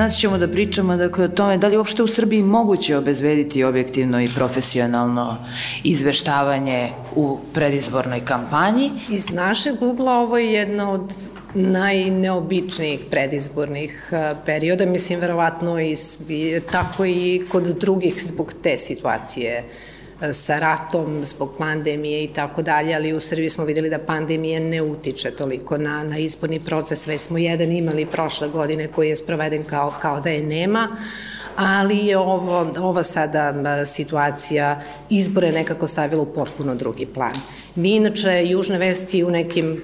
danas ćemo da pričamo dakle, o tome da li uopšte u Srbiji moguće obezbediti objektivno i profesionalno izveštavanje u predizbornoj kampanji. Iz našeg ugla ovo je jedna od najneobičnijih predizbornih perioda, mislim verovatno i tako i kod drugih zbog te situacije sa ratom, zbog pandemije i tako dalje, ali u Srbiji smo videli da pandemija ne utiče toliko na, na izborni proces, već smo jedan imali prošle godine koji je sproveden kao, kao da je nema, ali je ovo, ova sada situacija izbore nekako stavila u potpuno drugi plan. Mi inače Južne vesti u nekim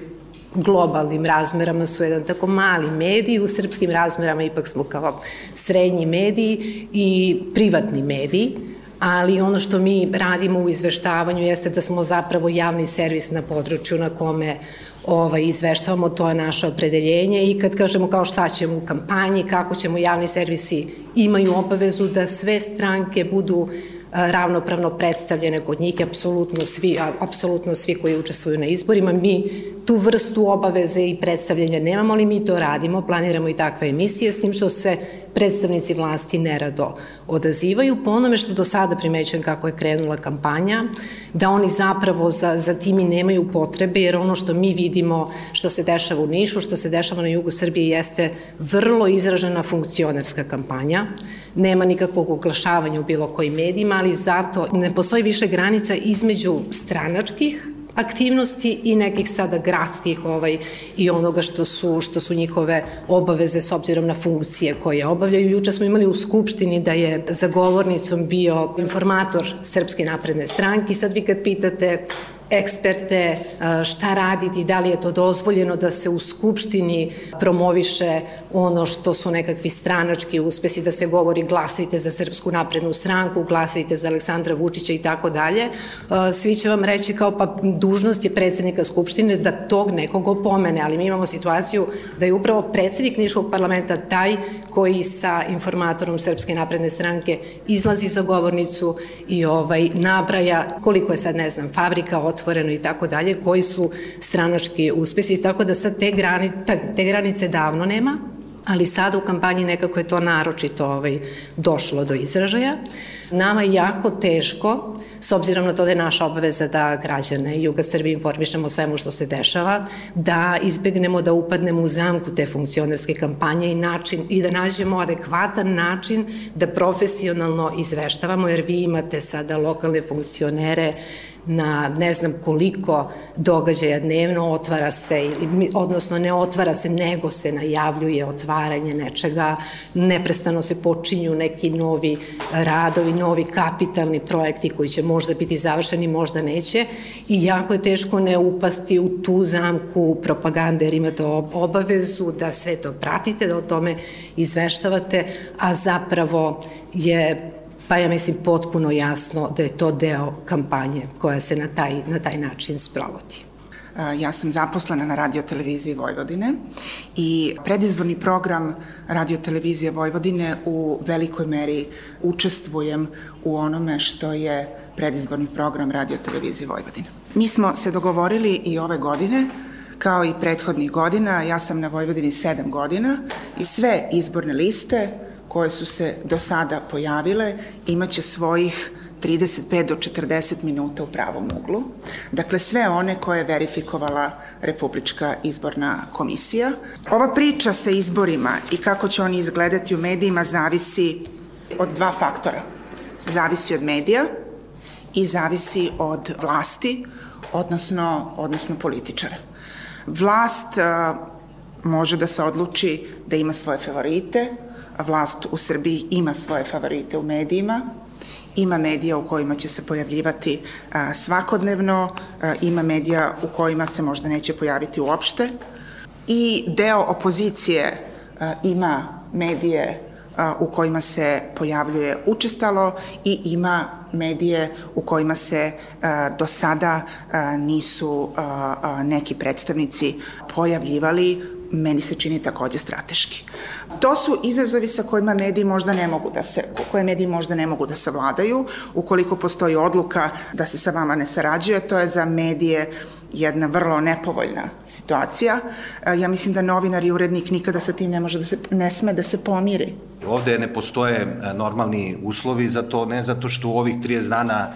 globalnim razmerama su jedan tako mali medij, u srpskim razmerama ipak smo kao srednji mediji i privatni mediji, ali ono što mi radimo u izveštavanju jeste da smo zapravo javni servis na području na kome ovaj, izveštavamo, to je naše opredeljenje. I kad kažemo kao šta ćemo u kampanji, kako ćemo javni servisi imaju obavezu da sve stranke budu ravnopravno predstavljene kod njih, apsolutno svi, apsolutno svi koji učestvuju na izborima. Mi tu vrstu obaveze i predstavljanja. Nemamo, ali mi to radimo, planiramo i takve emisije, s tim što se predstavnici vlasti nerado odazivaju. Po onome što do sada primećujem kako je krenula kampanja, da oni zapravo za, za tim i nemaju potrebe, jer ono što mi vidimo što se dešava u Nišu, što se dešava na jugu Srbije jeste vrlo izražena funkcionerska kampanja, nema nikakvog oglašavanja u bilo kojim medijima, ali zato ne postoji više granica između stranačkih aktivnosti i nekih sada gradskih ovaj, i onoga što su, što su njihove obaveze s obzirom na funkcije koje obavljaju. Juče smo imali u Skupštini da je za govornicom bio informator Srpske napredne stranke i sad vi kad pitate eksperte, šta raditi, da li je to dozvoljeno da se u Skupštini promoviše ono što su nekakvi stranački uspesi, da se govori glasajte za Srpsku naprednu stranku, glasajte za Aleksandra Vučića i tako dalje. Svi će vam reći kao pa dužnost je predsednika Skupštine da tog nekog opomene, ali mi imamo situaciju da je upravo predsednik Niškog parlamenta taj koji sa informatorom Srpske napredne stranke izlazi za govornicu i ovaj nabraja koliko je sad, ne znam, fabrika otvoreno i tako dalje, koji su stranački uspesi, tako da sad te granice, te granice davno nema, ali sada u kampanji nekako je to naročito ovaj, došlo do izražaja. Nama je jako teško, s obzirom na to da je naša obaveza da građane Juga Srbije informišemo o svemu što se dešava, da izbegnemo da upadnemo u zamku te funkcionerske kampanje i, način, i da nađemo adekvatan način da profesionalno izveštavamo, jer vi imate sada lokalne funkcionere na ne znam koliko događaja dnevno otvara se, odnosno ne otvara se, nego se najavljuje otvaranje nečega, neprestano se počinju neki novi radovi, novi kapitalni projekti koji će možda biti završeni, možda neće. I jako je teško ne upasti u tu zamku propagande jer imate obavezu da sve to pratite, da o tome izveštavate, a zapravo je pa ja mislim potpuno jasno da je to deo kampanje koja se na taj, na taj način sprovodi. Ja sam zaposlena na radioteleviziji Vojvodine i predizborni program radiotelevizije Vojvodine u velikoj meri učestvujem u onome što je predizborni program radiotelevizije Vojvodine. Mi smo se dogovorili i ove godine kao i prethodnih godina, ja sam na Vojvodini sedam godina i sve izborne liste koje su se do sada pojavile imaće svojih 35 do 40 minuta u pravom uglu. Dakle, sve one koje je verifikovala Republička izborna komisija. Ova priča sa izborima i kako će oni izgledati u medijima zavisi od dva faktora. Zavisi od medija i zavisi od vlasti, odnosno, odnosno političara. Vlast a, može da se odluči da ima svoje favorite, vlast u Srbiji ima svoje favorite u medijima, ima medija u kojima će se pojavljivati a, svakodnevno, a, ima medija u kojima se možda neće pojaviti uopšte. I deo opozicije a, ima medije u kojima se pojavljuje učestalo i ima medije u kojima se do sada nisu neki predstavnici pojavljivali meni se čini takođe strateški. To su izazovi sa kojima mediji možda ne mogu da se, koje mediji možda ne mogu da savladaju, ukoliko postoji odluka da se sa vama ne sarađuje, to je za medije jedna vrlo nepovoljna situacija. Ja mislim da novinar i urednik nikada sa tim ne može da se, ne sme da se pomiri. Ovde ne postoje normalni uslovi za to, ne zato što u ovih 30 dana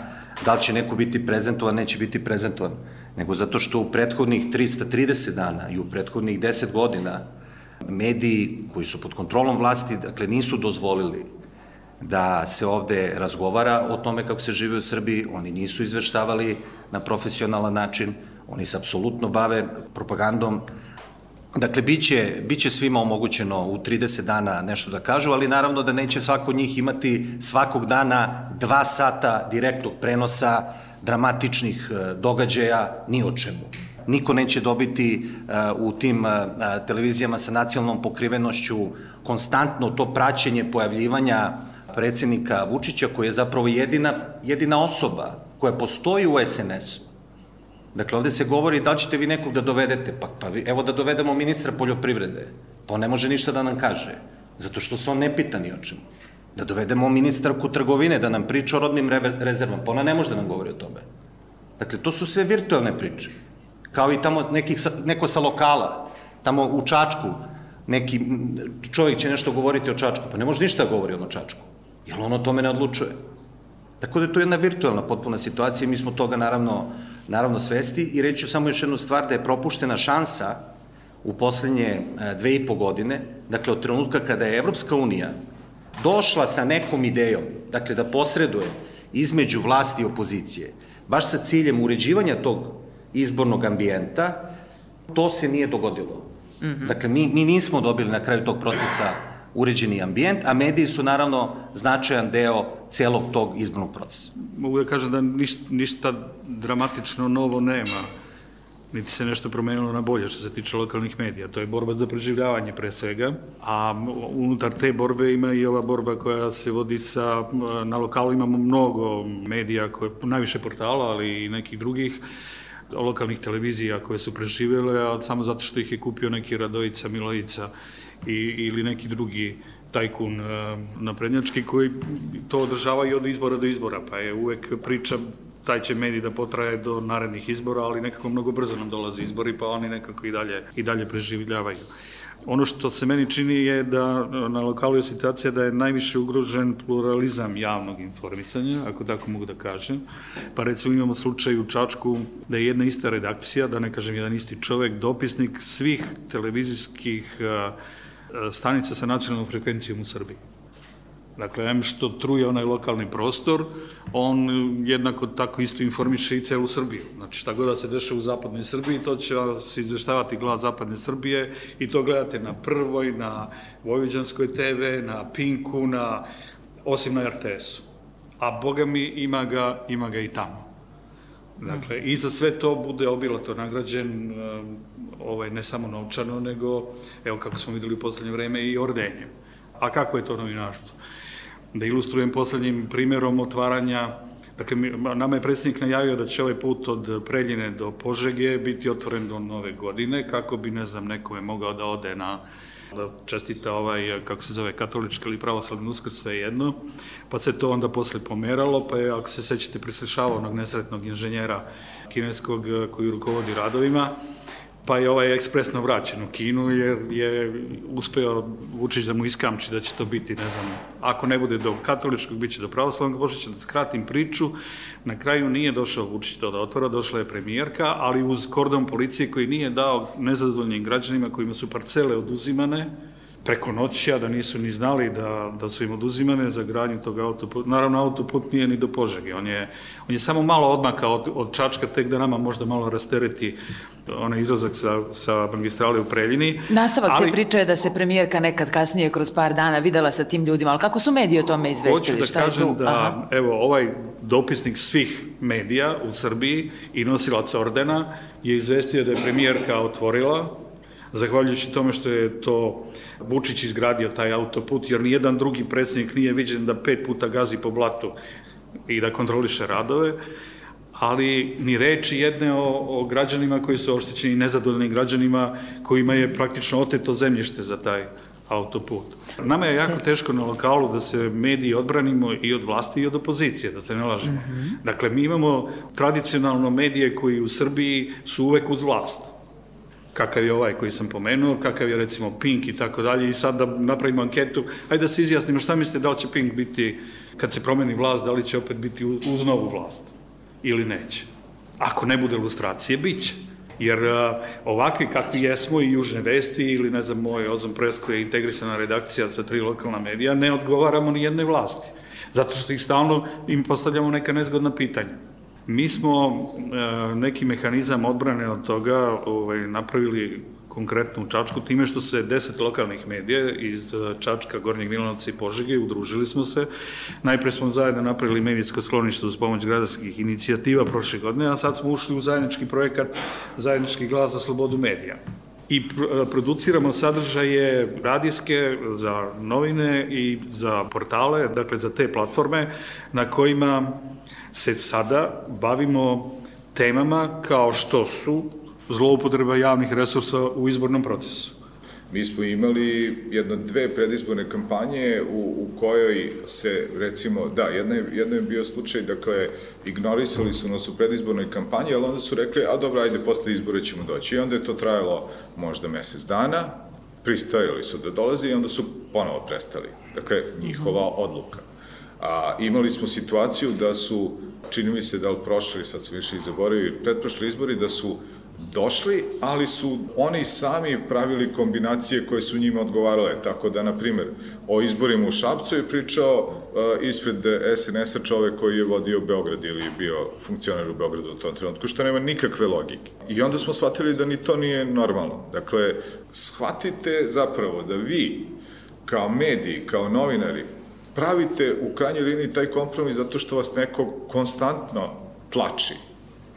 da li će neko biti prezentovan, neće biti prezentovan, nego zato što u prethodnih 330 dana i u prethodnih 10 godina mediji koji su pod kontrolom vlasti, dakle, nisu dozvolili da se ovde razgovara o tome kako se žive u Srbiji, oni nisu izveštavali na profesionalan način, oni se apsolutno bave propagandom. Dakle, biće, biće svima omogućeno u 30 dana nešto da kažu, ali naravno da neće svako od njih imati svakog dana dva sata direktnog prenosa dramatičnih e, događaja ni o čemu. Niko neće dobiti uh, u tim uh, televizijama sa nacionalnom pokrivenošću konstantno to praćenje pojavljivanja predsednika Vučića, koji je zapravo jedina, jedina osoba koja postoji u SNS-u. Dakle, ovde se govori da li ćete vi nekog da dovedete, pa, pa vi, evo da dovedemo ministra poljoprivrede, pa on ne može ništa da nam kaže, zato što se on ne pita ni o čemu. Da dovedemo ministarku trgovine, da nam priča o rodnim rezervama, pa ona ne može da nam govori o tome. Dakle, to su sve virtualne priče. Kao i tamo nekih, neko sa lokala, tamo u Čačku, neki čovjek će nešto govoriti o Čačku, pa ne može ništa da govori o Čačku jer on o tome ne odlučuje. Tako da je to jedna virtualna potpuna situacija i mi smo toga naravno, naravno svesti i reću samo još jednu stvar da je propuštena šansa u poslednje e, dve i po godine, dakle od trenutka kada je Evropska unija došla sa nekom idejom, dakle da posreduje između vlasti i opozicije, baš sa ciljem uređivanja tog izbornog ambijenta, to se nije dogodilo. Mm -hmm. Dakle, mi, mi nismo dobili na kraju tog procesa uređeni ambijent, a mediji su naravno značajan deo celog tog izbornog procesa. Mogu da kažem da ništa, ništa dramatično novo nema, niti se nešto promenilo na bolje što se tiče lokalnih medija. To je borba za preživljavanje pre svega, a unutar te borbe ima i ova borba koja se vodi sa, na lokalu imamo mnogo medija, koje, najviše portala, ali i nekih drugih, lokalnih televizija koje su preživjele, a samo zato što ih je kupio neki Radojica, Milojica i, ili neki drugi tajkun uh, naprednjački koji to održava i od izbora do izbora, pa je uvek priča taj će medij da potraje do narednih izbora, ali nekako mnogo brzo nam dolaze izbori, pa oni nekako i dalje, i dalje preživljavaju. Ono što se meni čini je da na lokalu je situacija da je najviše ugrožen pluralizam javnog informisanja, ako tako mogu da kažem. Pa recimo imamo slučaj u Čačku da je jedna ista redakcija, da ne kažem jedan isti čovek, dopisnik svih televizijskih uh, stanica sa nacionalnom frekvencijom u Srbiji. Dakle, em što truje onaj lokalni prostor, on jednako tako isto informiše i celu Srbiju. Znači, šta god da se dešava u zapadnoj Srbiji, to će vas izveštavati glas zapadne Srbije i to gledate na Prvoj, na Vojvođanskoj TV, na Pinku, na, osim na RTS-u. A Boga mi ima ga, ima ga i tamo. Dakle, i za sve to bude obilato nagrađen, um, ovaj, ne samo novčano, nego, evo kako smo videli u poslednje vreme, i ordenjem. A kako je to novinarstvo? Da ilustrujem poslednjim primerom otvaranja Dakle, nama je predsednik najavio da će ovaj put od Preljine do Požege biti otvoren do nove godine, kako bi, ne znam, nekome mogao da ode na da čestita ovaj, kako se zove, katolički ili pravoslavni uskrs, sve jedno, pa se to onda posle pomeralo, pa je, ako se sećate, prislišavao onog nesretnog inženjera kineskog koji rukovodi radovima, pa je ovaj ekspresno vraćen u Kinu jer je uspeo Vučić da mu iskamči da će to biti, ne znam, ako ne bude do katoličkog, bit će do pravoslavnog, Božića da skratim priču, na kraju nije došao Vučić to da otvora, došla je premijerka, ali uz kordon policije koji nije dao nezadovoljnim građanima kojima su parcele oduzimane, preko noći, a da nisu ni znali da, da su im oduzimane za gradnju tog autoputa. Naravno, autoput nije ni do Požege. On je, on je samo malo odmaka od, od Čačka, tek da nama možda malo rastereti onaj izlazak sa, sa magistrale u Preljini. Nastavak ali, te priče je da se premijerka nekad kasnije kroz par dana videla sa tim ljudima, ali kako su mediji o tome izvestili? Hoću da Šta kažem da, Aha. evo, ovaj dopisnik svih medija u Srbiji i nosilac ordena je izvestio da je premijerka otvorila zahvaljujući tome što je to Vučić izgradio taj autoput, jer nijedan drugi predsednik nije viđen da pet puta gazi po blatu i da kontroliše radove, ali ni reči jedne o, o građanima koji su oštećeni, nezadovoljnim građanima kojima je praktično oteto zemljište za taj autoput. Nama je jako teško na lokalu da se mediji odbranimo i od vlasti i od opozicije, da se ne lažemo. Mm -hmm. Dakle, mi imamo tradicionalno medije koji u Srbiji su uvek uz vlast kakav je ovaj koji sam pomenuo, kakav je recimo Pink i tako dalje i sad da napravimo anketu, ajde da se izjasnimo šta mislite da li će Pink biti, kad se promeni vlast, da li će opet biti uz novu vlast ili neće. Ako ne bude ilustracije, bit će. Jer uh, ovakvi kakvi jesmo i Južne vesti ili ne znam moj Ozon Press koja je integrisana redakcija sa tri lokalna medija, ne odgovaramo ni jednoj vlasti. Zato što ih stalno im postavljamo neka nezgodna pitanja. Mi smo uh, neki mehanizam odbrane od toga ovaj, napravili konkretno u Čačku, time što se deset lokalnih medija iz e, Čačka, Gornjeg Milanovca i Požege udružili smo se. Najpre smo zajedno napravili medijsko sklonište uz pomoć gradarskih inicijativa prošle godine, a sad smo ušli u zajednički projekat Zajednički glas za slobodu medija i e, produciramo sadržaje radijske za novine i za portale, dakle za te platforme na kojima se sada bavimo temama kao što su zloupotreba javnih resursa u izbornom procesu. Mi smo imali jedno dve predizborne kampanje u, u kojoj se, recimo, da, jedna je, jedna je bio slučaj, dakle, ignorisali su nas u predizbornoj kampanji, ali onda su rekli, a dobro, ajde, posle izbora ćemo doći. I onda je to trajalo možda mesec dana, pristajali su da dolaze i onda su ponovo prestali. Dakle, njihova odluka. A, imali smo situaciju da su, čini mi se da li prošli, sad sam više i zaboravio, predprošli izbori, da su došli, ali su oni sami pravili kombinacije koje su njima odgovarale, tako da, na primer, o izborima u Šapcu je pričao uh, ispred SNS-a čovek koji je vodio Beograd ili je bio funkcioner u Beogradu u tom trenutku, što nema nikakve logike. I onda smo shvatili da ni to nije normalno. Dakle, shvatite zapravo da vi, kao mediji, kao novinari, pravite u krajnjoj liniji taj kompromis zato što vas neko konstantno tlači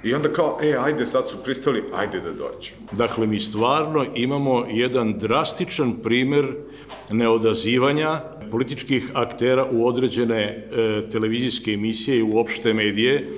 I onda kao, e, ajde, sad su pristali, ajde da dođu. Dakle, mi stvarno imamo jedan drastičan primer neodazivanja političkih aktera u određene e, televizijske emisije i uopšte medije.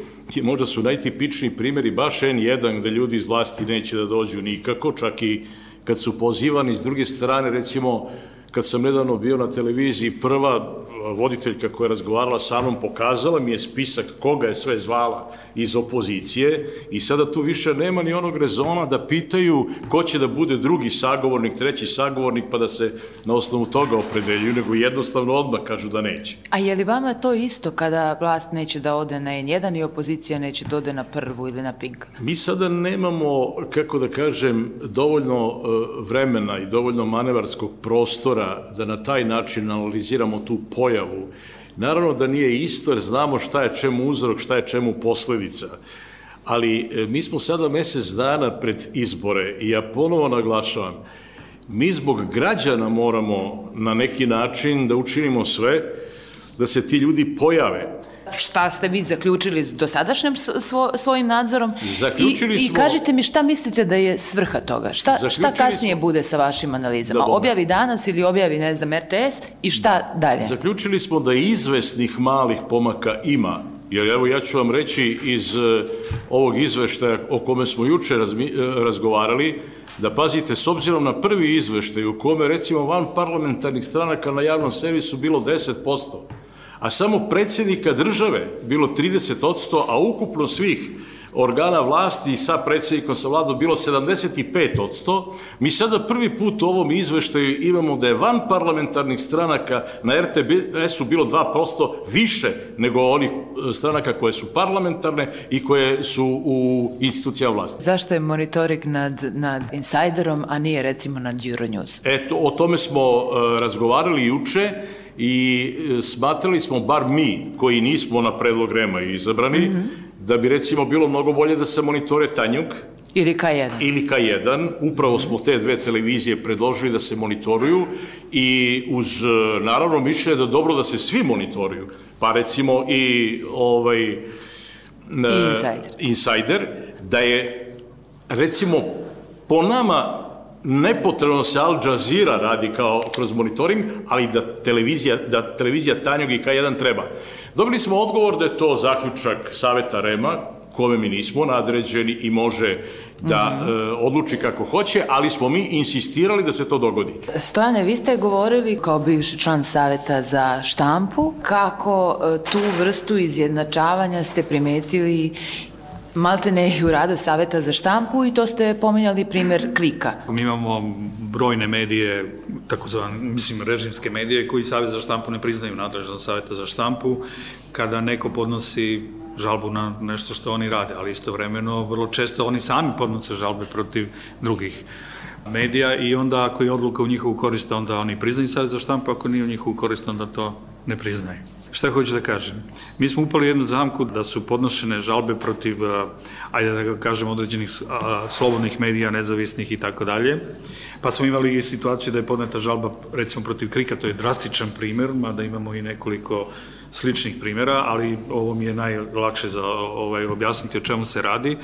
Možda su najtipičniji primjeri baš N1 gde ljudi iz vlasti neće da dođu nikako, čak i kad su pozivani s druge strane, recimo, kad sam nedavno bio na televiziji, prva voditeljka koja je razgovarala sa mnom pokazala mi je spisak koga je sve zvala iz opozicije i sada tu više nema ni onog rezona da pitaju ko će da bude drugi sagovornik, treći sagovornik pa da se na osnovu toga opredeljuju, nego jednostavno odmah kažu da neće. A je li vama to isto kada vlast neće da ode na N1 i opozicija neće da ode na prvu ili na Pink? Mi sada nemamo, kako da kažem, dovoljno e, vremena i dovoljno manevarskog prostora da na taj način analiziramo tu pojavu. Naravno da nije isto jer znamo šta je čemu uzrok, šta je čemu posledica. Ali e, mi smo sada mesec dana pred izbore i ja ponovo naglašavam, mi zbog građana moramo na neki način da učinimo sve da se ti ljudi pojave. Šta ste vi zaključili do sadašnjim svo, svojim nadzorom? Zaključili I, smo... I kažite mi šta mislite da je svrha toga? Šta, šta kasnije smo... bude sa vašim analizama? Da, objavi danas ili objavi, ne znam, RTS i šta dalje? Zaključili smo da izvesnih malih pomaka ima Jer evo ja ću vam reći iz uh, ovog izveštaja o kome smo juče razmi, uh, razgovarali, da pazite, s obzirom na prvi izveštaj u kome recimo van parlamentarnih stranaka na javnom servisu bilo 10%, a samo predsjednika države bilo 30%, a ukupno svih organa vlasti sa predsjednikom sa vladom bilo 75%, mi sada prvi put u ovom izveštaju imamo da je van parlamentarnih stranaka na RTBS-u bilo 2% više nego onih e, stranaka koje su parlamentarne i koje su u institucijama vlasti. Zašto je monitoring nad, nad Insiderom, a nije recimo nad Euronews? Eto, o tome smo uh, razgovarali juče i e, smatrali smo, bar mi, koji nismo na predlog Rema izabrani, mm -hmm. da bi recimo bilo mnogo bolje da se monitore Tanjug, Ili K1. Ili K1. Upravo smo te dve televizije predložili da se monitoruju i uz e, naravno mišljenje da dobro da se svi monitoruju. Pa recimo i ovaj I Insider. Insider da je recimo po nama nepotrebno se Al Jazeera radi kao kroz monitoring, ali da televizija, da televizija Tanjog i K1 treba. Dobili smo odgovor da je to zaključak Saveta Rema, kome mi nismo nadređeni i može da mm -hmm. e, odluči kako hoće, ali smo mi insistirali da se to dogodi. Stojane, vi ste govorili kao bivši član Saveta za štampu, kako e, tu vrstu izjednačavanja ste primetili malte ne i u radu Saveta za štampu i to ste pominjali primer Krika. Mi imamo brojne medije, takozvane, mislim, režimske medije koji Savet za štampu ne priznaju nadležnost Saveta za štampu. Kada neko podnosi žalbu na nešto što oni rade, ali istovremeno vrlo često oni sami podnose žalbe protiv drugih medija i onda ako je odluka u njihovu korist, onda oni priznaju Savet za štampu, ako nije u njihovu korist, onda to ne priznaju. Šta hoću da kažem? Mi smo upali jednu zamku da su podnošene žalbe protiv, ajde da kažem, određenih slobodnih medija, nezavisnih i tako dalje. Pa smo imali i situaciju da je podneta žalba, recimo, protiv Krika, to je drastičan primer, mada imamo i nekoliko sličnih primjera, ali ovo mi je najlakše za ovaj, objasniti o čemu se radi.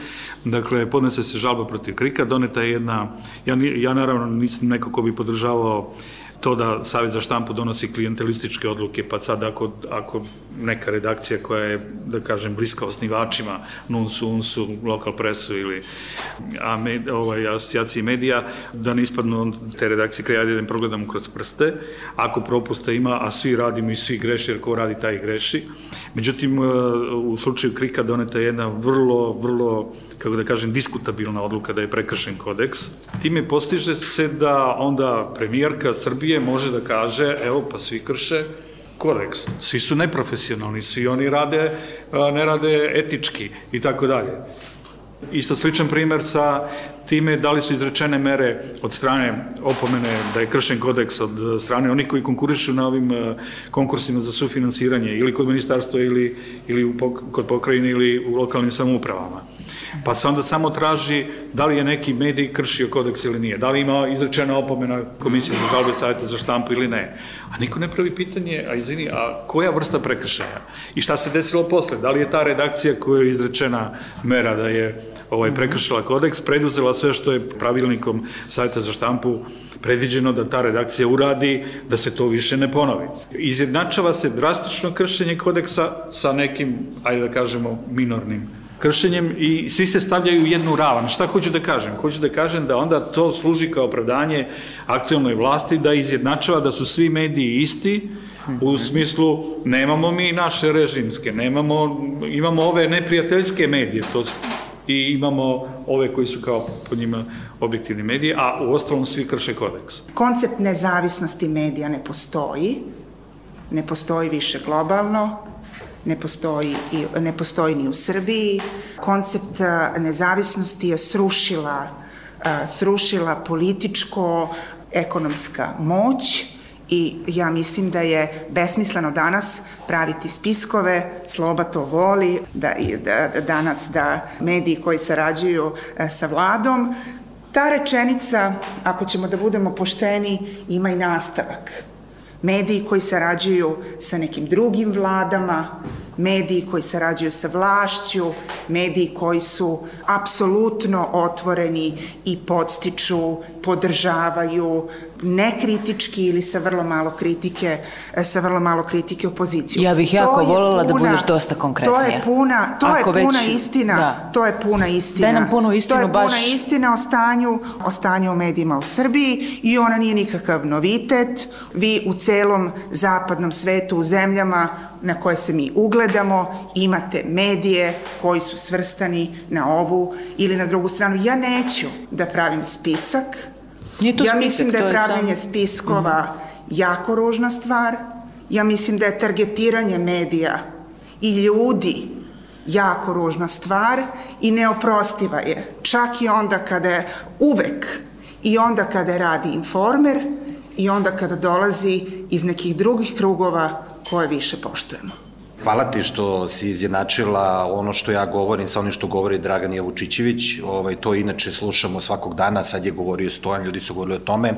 Dakle, podnese se žalba protiv Krika, doneta je jedna, ja, ja naravno nisam neko ko bi podržavao to da Savjet za štampu donosi klijentelističke odluke, pa sad ako, ako neka redakcija koja je, da kažem, bliska osnivačima, NUNSU, UNSU, Lokal Presu ili a med, ovaj, asocijaciji medija, da ne ispadnu te redakcije kraja, da idem progledamo kroz prste. Ako propusta ima, a svi radimo i svi greši, jer ko radi, taj greši. Međutim, u slučaju Krika doneta je jedna vrlo, vrlo kako da kažem, diskutabilna odluka da je prekršen kodeks. Time postiže se da onda premijerka Srbije može da kaže, evo, pa svi krše kodeks. Svi su neprofesionalni, svi oni rade, ne rade etički i tako dalje. Isto sličan primer sa time da li su izrečene mere od strane opomene da je kršen kodeks od strane onih koji konkurišu na ovim konkursima za sufinansiranje ili kod ministarstva ili, ili kod pokrajine ili u lokalnim samoupravama. Pa se onda samo traži da li je neki medij kršio kodeks ili nije, da li ima izrečena opomena komisije za žalbe savjeta za štampu ili ne. A niko ne pravi pitanje, a izvini, a koja vrsta prekršaja? I šta se desilo posle? Da li je ta redakcija koja je izrečena mera da je ovaj, prekršila kodeks, preduzela sve što je pravilnikom savjeta za štampu predviđeno da ta redakcija uradi, da se to više ne ponovi. Izjednačava se drastično kršenje kodeksa sa nekim, ajde da kažemo, minornim kršenjem i svi se stavljaju u jednu ravan. Šta hoću da kažem? Hoću da kažem da onda to služi kao opravdanje aktualnoj vlasti da izjednačava da su svi mediji isti, u smislu nemamo mi naše režimske, nemamo, imamo ove neprijateljske medije, to i imamo ove koji su kao pod njima objektivni mediji, a u ostalom svi krše kodeks. Koncept nezavisnosti medija ne postoji, ne postoji više globalno, ne postoji, ne postoji ni u Srbiji. Koncept nezavisnosti je srušila, srušila političko, ekonomska moć i ja mislim da je besmisleno danas praviti spiskove, Sloba to voli, da, da, da danas da mediji koji sarađuju sa vladom, ta rečenica, ako ćemo da budemo pošteni, ima i nastavak mediji koji sarađuju sa nekim drugim vladama, mediji koji sarađuju sa vlašću, mediji koji su apsolutno otvoreni i podstiču, podržavaju, nekritički ili sa vrlo malo kritike, sa vrlo malo kritike opoziciju. Ja bih jako voljela da budeš dosta konkretnija. To je puna, to Ako je puna već, istina, da. to je puna istina. Daj nam punu istinu baš. To je puna baš... istina o stanju, o stanju u medijima u Srbiji i ona nije nikakav novitet. Vi u celom zapadnom svetu, u zemljama na koje se mi ugledamo, imate medije koji su svrstani na ovu ili na drugu stranu. Ja neću da pravim spisak. Nije to ja spisak, mislim da je pravljenje sam... spiskova mm. jako ružna stvar. Ja mislim da je targetiranje medija i ljudi jako ružna stvar i neoprostiva je. Čak i onda kada je uvek i onda kada radi informer i onda kada dolazi iz nekih drugih krugova koje više poštujemo. Hvala ti što si izjednačila ono što ja govorim sa onim što govori Dragan Jevučićević. Ovaj, to inače slušamo svakog dana, sad je govorio Stojan, ljudi su govorili o tome.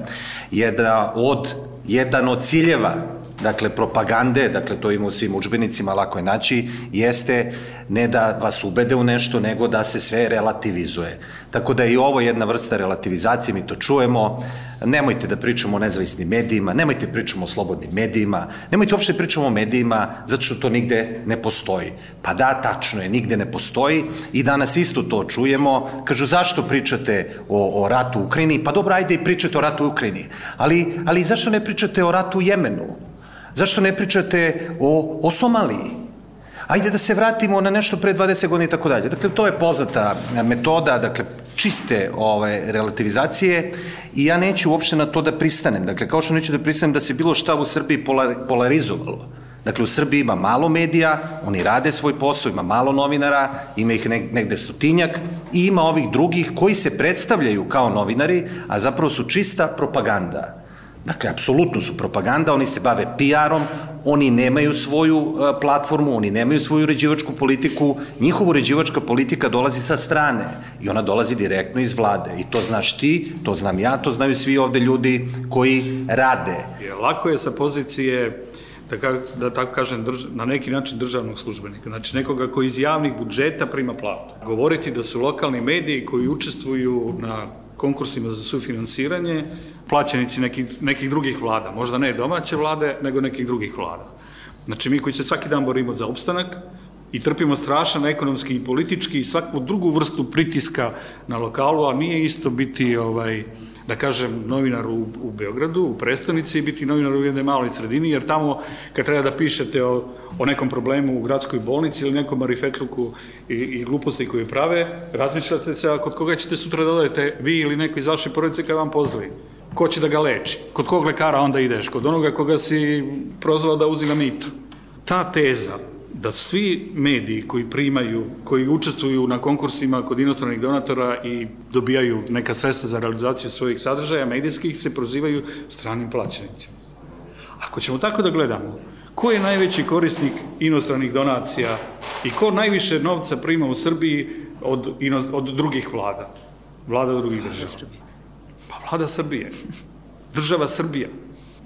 Jedan od, jedan od ciljeva dakle propagande, dakle to ima u svim učbenicima, lako je naći, jeste ne da vas ubede u nešto, nego da se sve relativizuje. Tako da je i ovo jedna vrsta relativizacije, mi to čujemo, nemojte da pričamo o nezavisnim medijima, nemojte da pričamo o slobodnim medijima, nemojte uopšte da pričamo o medijima zato što to nigde ne postoji. Pa da, tačno je, nigde ne postoji i danas isto to čujemo. Kažu, zašto pričate o, o ratu u Ukrajini? Pa dobro, ajde i pričate o ratu u Ukrajini. Ali, ali zašto ne pričate o ratu u Jemenu? Zašto ne pričate o, o Somaliji? Ajde da se vratimo na nešto pre 20 godina i tako dalje. Dakle, to je poznata metoda, dakle, čiste ove, relativizacije i ja neću uopšte na to da pristanem. Dakle, kao što neću da pristanem da se bilo šta u Srbiji polar, polarizovalo. Dakle, u Srbiji ima malo medija, oni rade svoj posao, ima malo novinara, ima ih negde stotinjak i ima ovih drugih koji se predstavljaju kao novinari, a zapravo su čista propaganda. Dakle, apsolutno su propaganda, oni se bave PR-om, oni nemaju svoju uh, platformu, oni nemaju svoju uređivačku politiku, njihova uređivačka politika dolazi sa strane i ona dolazi direktno iz vlade. I to znaš ti, to znam ja, to znaju svi ovde ljudi koji rade. Lako je sa pozicije da, ka, da tako kažem, drž, na neki način državnog službenika, znači nekoga koji iz javnih budžeta prima platu. Govoriti da su lokalni mediji koji učestvuju na konkursima za sufinansiranje plaćenici nekih, nekih drugih vlada, možda ne domaće vlade, nego nekih drugih vlada. Znači mi koji se svaki dan borimo za opstanak i trpimo strašan ekonomski i politički i svaku drugu vrstu pritiska na lokalu, a nije isto biti ovaj, da kažem, novinar u, u Beogradu, u prestonici i biti novinar u jednoj maloj sredini, jer tamo kad treba da pišete o, o nekom problemu u gradskoj bolnici ili nekom marifetluku i, i gluposti koje prave, razmišljate se kod koga ćete sutra da vi ili neko iz vaše porodice kada vam pozdravi ko će da ga leči. Kod kog lekara onda ideš? Kod onoga koga si prozvao da uzima mito. Ta teza da svi mediji koji primaju, koji učestvuju na konkursima kod inostranih donatora i dobijaju neka sredstva za realizaciju svojih sadržaja medijskih, se prozivaju stranim plaćenicima. Ako ćemo tako da gledamo, ko je najveći korisnik inostranih donacija i ko najviše novca prima u Srbiji od, od drugih vlada? Vlada drugih država. Vlada Srbije, država Srbija,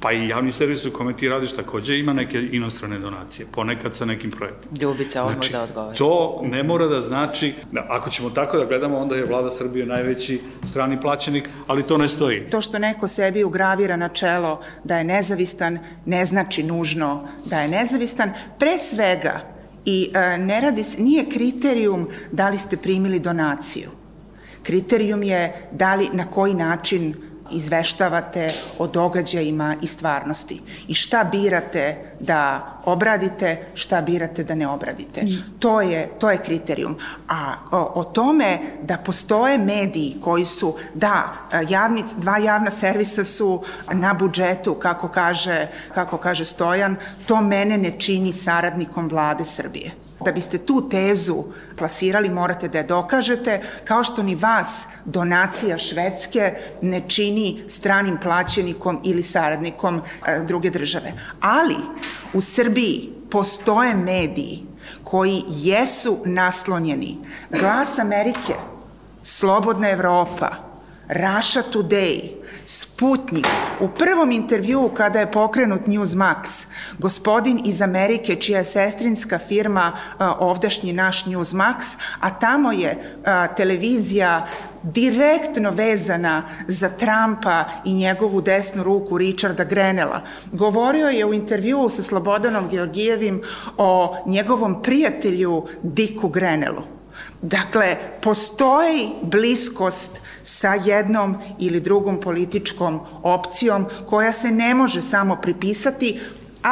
pa i javni servis u kome ti radiš takođe ima neke inostrane donacije, ponekad sa nekim projektom. Ljubica, odmah znači, da odgovori. To ne mora da znači, da, ako ćemo tako da gledamo, onda je vlada Srbije najveći strani plaćenik, ali to ne stoji. To što neko sebi ugravira na čelo da je nezavistan, ne znači nužno da je nezavistan. Pre svega, i e, ne radi, nije kriterijum da li ste primili donaciju Kriterijum je da li, na koji način izveštavate o događajima i stvarnosti i šta birate da obradite, šta birate da ne obradite. Mm. To je, to je kriterijum. A o, o tome da postoje mediji koji su, da, javni, dva javna servisa su na budžetu, kako kaže, kako kaže Stojan, to mene ne čini saradnikom vlade Srbije. Da biste tu tezu plasirali, morate da je dokažete, kao što ni vas donacija Švedske ne čini stranim plaćenikom ili saradnikom e, druge države. Ali u Srbiji postoje mediji koji jesu naslonjeni. Glas Amerike, Slobodna Evropa, Russia Today, Sputnik, u prvom intervjuu kada je pokrenut Newsmax, gospodin iz Amerike, čija je sestrinska firma ovdašnji naš Newsmax, a tamo je televizija direktno vezana za Trumpa i njegovu desnu ruku Richarda Grenela. Govorio je u intervjuu sa Slobodanom Georgijevim o njegovom prijatelju Diku Grenelu. Dakle, postoji bliskost sa jednom ili drugom političkom opcijom koja se ne može samo pripisati,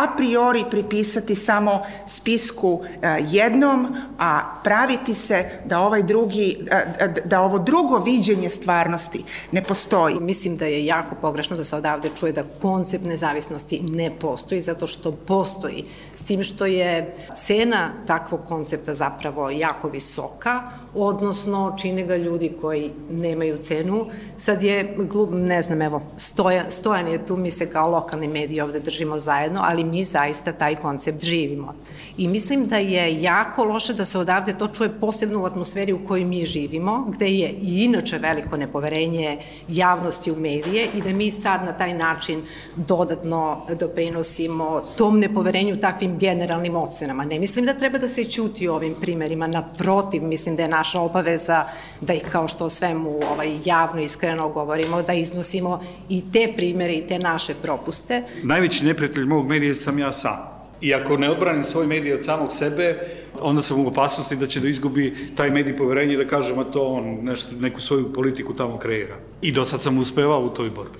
a priori pripisati samo spisku e, jednom, a praviti se da ovaj drugi, e, da ovo drugo viđenje stvarnosti ne postoji. Mislim da je jako pogrešno da se odavde čuje da koncept nezavisnosti ne postoji, zato što postoji. S tim što je cena takvog koncepta zapravo jako visoka, odnosno čine ga ljudi koji nemaju cenu. Sad je, ne znam, evo, Stojan, Stojan je tu, mi se kao lokalni mediji ovde držimo zajedno, ali mi zaista taj koncept živimo. I mislim da je jako loše da se odavde to čuje posebno u atmosferi u kojoj mi živimo, gde je i inače veliko nepoverenje javnosti u medije i da mi sad na taj način dodatno doprinosimo tom nepoverenju takvim generalnim ocenama. Ne mislim da treba da se ćuti ovim primerima, naprotiv, mislim da je naša obaveza da ih kao što o svemu ovaj, javno iskreno govorimo, da iznosimo i te primere i te naše propuste. Najveći neprijatelj mog medija sam ja sam. I ako ne odbranim svoj medij od samog sebe, onda sam u opasnosti da će da izgubi taj medij poverenje da kažem, a to on nešto, neku svoju politiku tamo kreira. I do sad sam uspevao u toj borbi.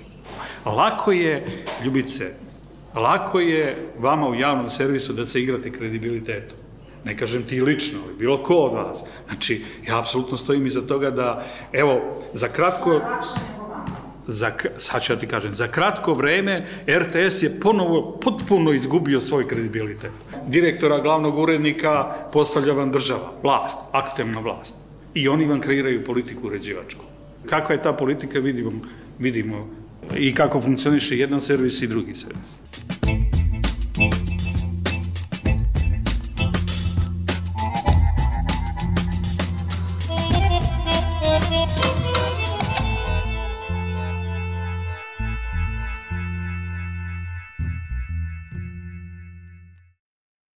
Lako je, ljubice, lako je vama u javnom servisu da se igrate kredibilitetom. Ne kažem ti lično, ali bilo ko od vas. Znači, ja apsolutno stojim iza toga da, evo, za kratko za, sad ću ja ti kažem, za kratko vreme RTS je ponovo potpuno izgubio svoj kredibilitet. Direktora, glavnog urednika postavlja vam država, vlast, aktivna vlast. I oni vam kreiraju politiku uređivačku. Kakva je ta politika, vidimo, vidimo i kako funkcioniše jedan servis i drugi servis.